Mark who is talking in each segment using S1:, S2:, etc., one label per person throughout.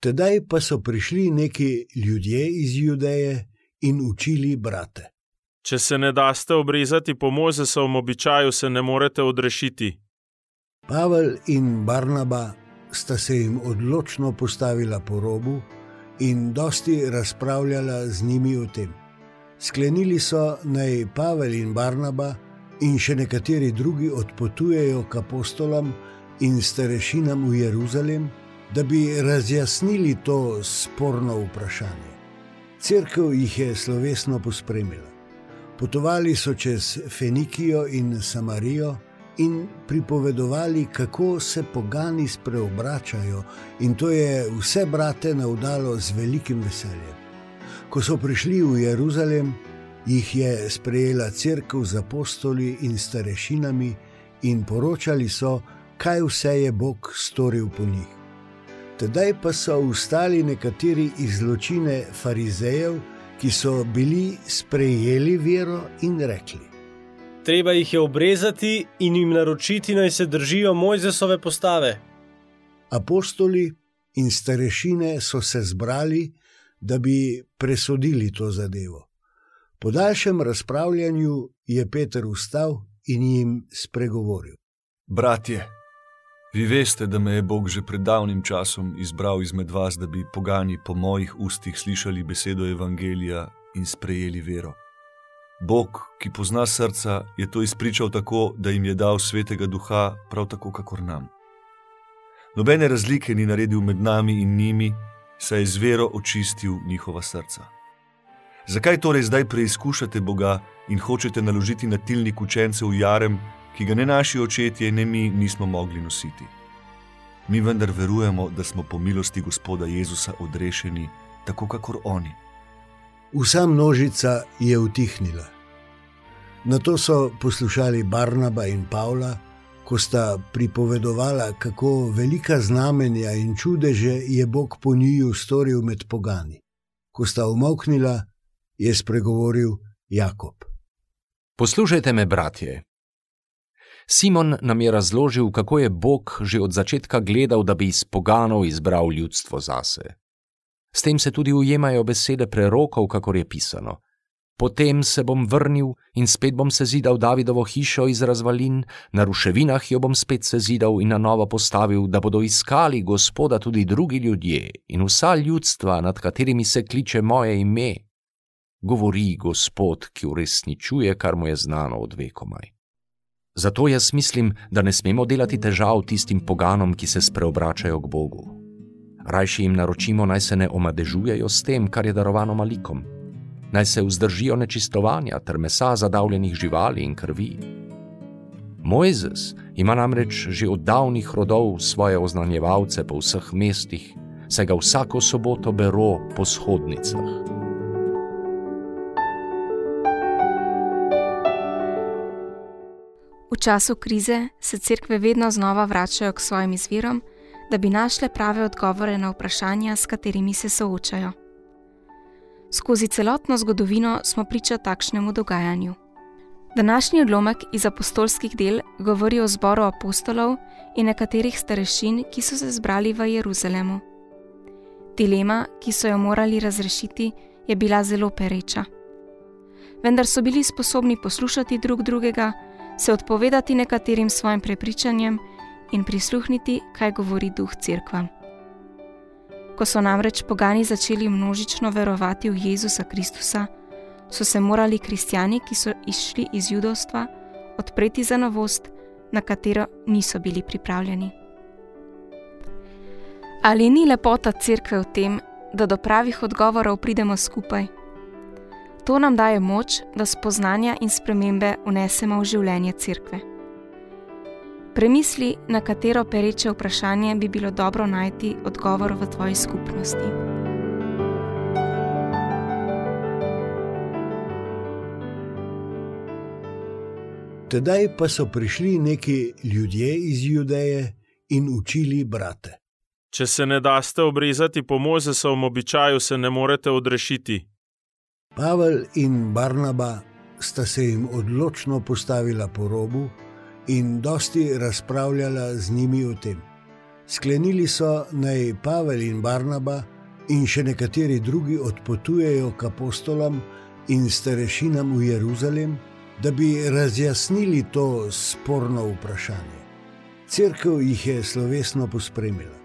S1: Tedaj pa so prišli neki ljudje iz Judeje in učili brate.
S2: Če se ne daste obrezati po Mojzesovem običaju, se ne morete odrešiti.
S1: Pavel in Barnaba sta se jim odločno postavila po robu in dosti razpravljala z njimi o tem. Sklenili so, naj Pavel in Barnaba in še nekateri drugi odpotujejo k apostolom in starešinam v Jeruzalem, da bi razjasnili to sporno vprašanje. Cerkev jih je slovesno pospremila. Potovali so čez Fenikijo in Samarijo in pripovedovali, kako se pogani spreobračajo, in to je vse brate navdalo z velikim veseljem. Ko so prišli v Jeruzalem, jih je sprejela crkva z apostoli in starešinami in poročali so, kaj vse je Bog storil po njih. Tedaj pa so ustali nekateri iz zločine farizejev, ki so bili sprejeli vero in rekli:
S3: Treba jih je obrezati in jim naročiti, naj se držijo Mojzesove postave.
S1: Apostoli in starešine so se zbrali, da bi presodili to zadevo. Po daljšem razpravljanju je Peter vstal in jim spregovoril:
S4: Bratje, vi veste, da me je Bog že pred davnim časom izbral izmed vas, da bi pogani po mojih ustih slišali besedo Evangelija in sprejeli vero. Bog, ki pozna srca, je to izpričal tako, da jim je dal svetega duha, prav tako, kakor nam. Nobene razlike ni naredil med nami in njimi, saj je z vero očistil njihova srca. Zakaj torej zdaj preizkušate Boga in hočete naložiti na tilnik učencev v jarem, ki ga ne naši očetje, ne mi nismo mogli nositi? Mi vendar verujemo, da smo po milosti Gospoda Jezusa odrešeni, tako kakor oni.
S1: Vsa množica je utihnila. Na to so poslušali Barnaba in Pavla, ko sta pripovedovala, kako velika znamenja in čudeže je Bog po njiju storil med pogani. Ko sta umoknila, je spregovoril Jakob.
S5: Poslušajte me, bratje. Simon nam je razložil, kako je Bog že od začetka gledal, da bi iz poganov izbral ljudstvo zase. S tem se tudi ujemajo besede prerokov, kako je pisano. Potem se bom vrnil in spet bom sezidal Davidovo hišo iz razvalin, na ruševinah jo bom spet sezidal in na novo postavil, da bodo iskali Gospoda tudi drugi ljudje in vsa ljudstva, nad katerimi se kliče moje ime, govori Gospod, ki uresničuje, kar mu je znano od vekomaj. Zato jaz mislim, da ne smemo delati težav tistim poganom, ki se spreobračajo k Bogu. Rajši jim naročimo, naj se ne omadežujejo s tem, kar je darovano malikom, naj se vzdržijo nečistovanja ter mesa zadavljenih živali in krvi. Mojzes ima namreč že od davnih rodov svoje oznanjevalce po vseh mestih, saj ga vsako soboto bero po shodnicah.
S6: Času krize se cerkve vedno znova vračajo k svojim izvirom, da bi našle prave odgovore na vprašanja, s katerimi se soočajo. Skozi celotno zgodovino smo priča takšnemu dogajanju. Današnji odlomek iz apostolskih del govori o zboru apostolov in nekaterih starešin, ki so se zbrali v Jeruzalemu. Dilema, ki so jo morali razrešiti, je bila zelo pereča. Vendar so bili sposobni poslušati drug drugega, se odpovedati nekaterim svojim prepričanjem in prisluhniti, kaj govori duh cerkva. Ko so namreč pogani začeli množično verovati v Jezusa Kristusa, so se morali kristijani, ki so išli iz judovstva, odpreti za novost, na katero niso bili pripravljeni. Ali ni lepota cerkve v tem, da do pravih odgovorov pridemo skupaj? To nam daje moč, da spoznanja in spremembe unesemo v življenje cerkve. Premisli, na katero pereče vprašanje bi bilo dobro najti odgovor v tvoji skupnosti.
S1: Tedaj pa so prišli neki ljudje iz Judeje in učili brate.
S2: Če se ne daste obrezati po Mojzesovem običaju, se ne morete odrešiti.
S1: Pavel in Barnaba sta se jim odločno postavila po robu in dosti razpravljala z njimi o tem. Sklenili so, naj Pavel in Barnaba in še nekateri drugi odpotujejo k apostolom in starešinam v Jeruzalem, da bi razjasnili to sporno vprašanje. Cerkev jih je slovesno pospremila.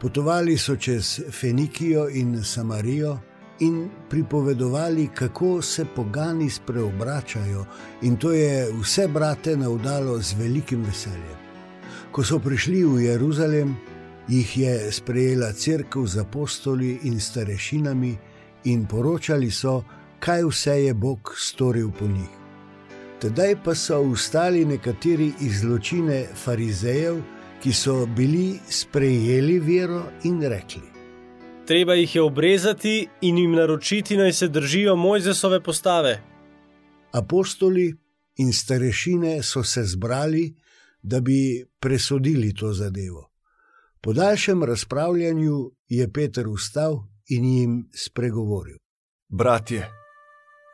S1: Potovali so čez Fenikijo in Samarijo in pripovedovali, kako se pogani spreobračajo, in to je vse brate navdalo z velikim veseljem. Ko so prišli v Jeruzalem, jih je sprejela crkva z apostoli in starešinami in poročali so, kaj vse je Bog storil po njih. Tedaj pa so ustali nekateri iz zločine farizejev, ki so bili sprejeli vero in rekli:
S3: Treba jih je obrezati in jim naročiti, naj se držijo Mojzesove postave.
S1: Apostoli in starešine so se zbrali, da bi presodili to zadevo. Po daljšem razpravljanju je Peter vstal in jim spregovoril:
S4: Bratje,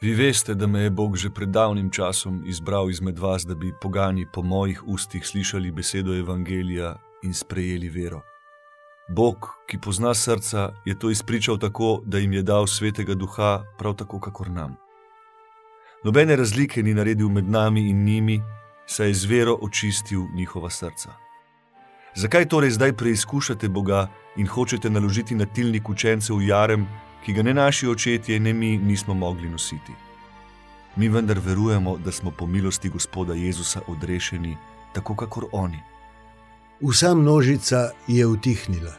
S4: vi veste, da me je Bog že pred davnim časom izbral izmed vas, da bi pogani po mojih ustih slišali besedo Evangelija in sprejeli vero. Bog, ki pozna srca, je to izpričal tako, da jim je dal svetega duha, prav tako, kakor nam. Nobene razlike ni naredil med nami in njimi, saj je z vero očistil njihova srca. Zakaj torej zdaj preizkušate Boga in hočete naložiti na tilnik učencev jarem, ki ga ne naši očetje, ne mi nismo mogli nositi? Mi vendar verujemo, da smo po milosti Gospoda Jezusa odrešeni, tako kakor oni.
S1: Vsa množica je utihnila.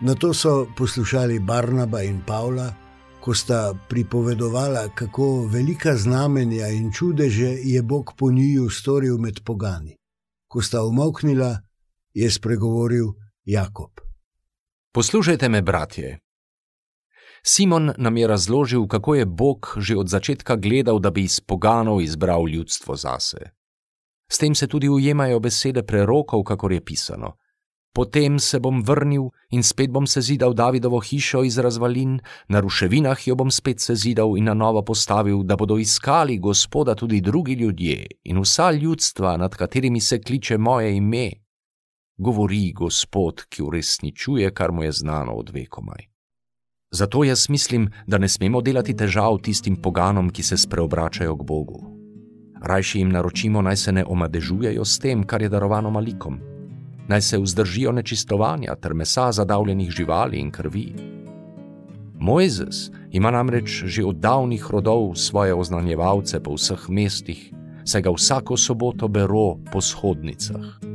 S1: Na to so poslušali Barnaba in Pavla, ko sta pripovedovala, kako velika znamenja in čudeže je Bog po njiju storil med pogani. Ko sta umoknila, je spregovoril Jakob.
S5: Poslušajte me, bratje. Simon nam je razložil, kako je Bog že od začetka gledal, da bi iz poganov izbral ljudstvo zase. S tem se tudi ujemajo besede prerokov, kako je pisano. Potem se bom vrnil in spet bom sezidal Davidovo hišo iz razvalin, na ruševinah jo bom spet sezidal in na novo postavil, da bodo iskali Gospoda tudi drugi ljudje in vsa ljudstva, nad katerimi se kliče moje ime. Govori Gospod, ki uresničuje, kar mu je znano od vekomaj. Zato jaz mislim, da ne smemo delati težav tistim poganom, ki se spreobračajo k Bogu. Rajši jim naročimo, naj se ne omadežujejo s tem, kar je darovano malikom, naj se vzdržijo nečistovanja ter mesa zadavljenih živali in krvi. Mojzes ima namreč že od davnih rodov svoje oznanjevalce po vseh mestih, saj ga vsako soboto bero po shodnicah.